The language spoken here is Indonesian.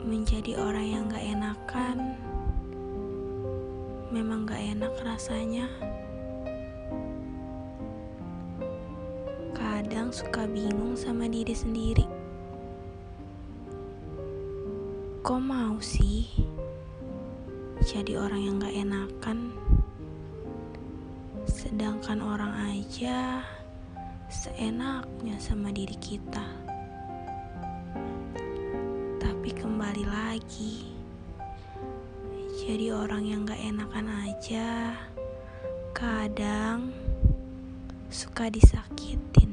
Jadi orang yang gak enakan. Memang gak enak rasanya. Kadang suka bingung sama diri sendiri. Kok mau sih Jadi orang yang gak enakan? Sedangkan orang aja Seenaknya sama diri kita Tapi kembali lagi Jadi orang yang gak enakan aja Kadang Suka disakiti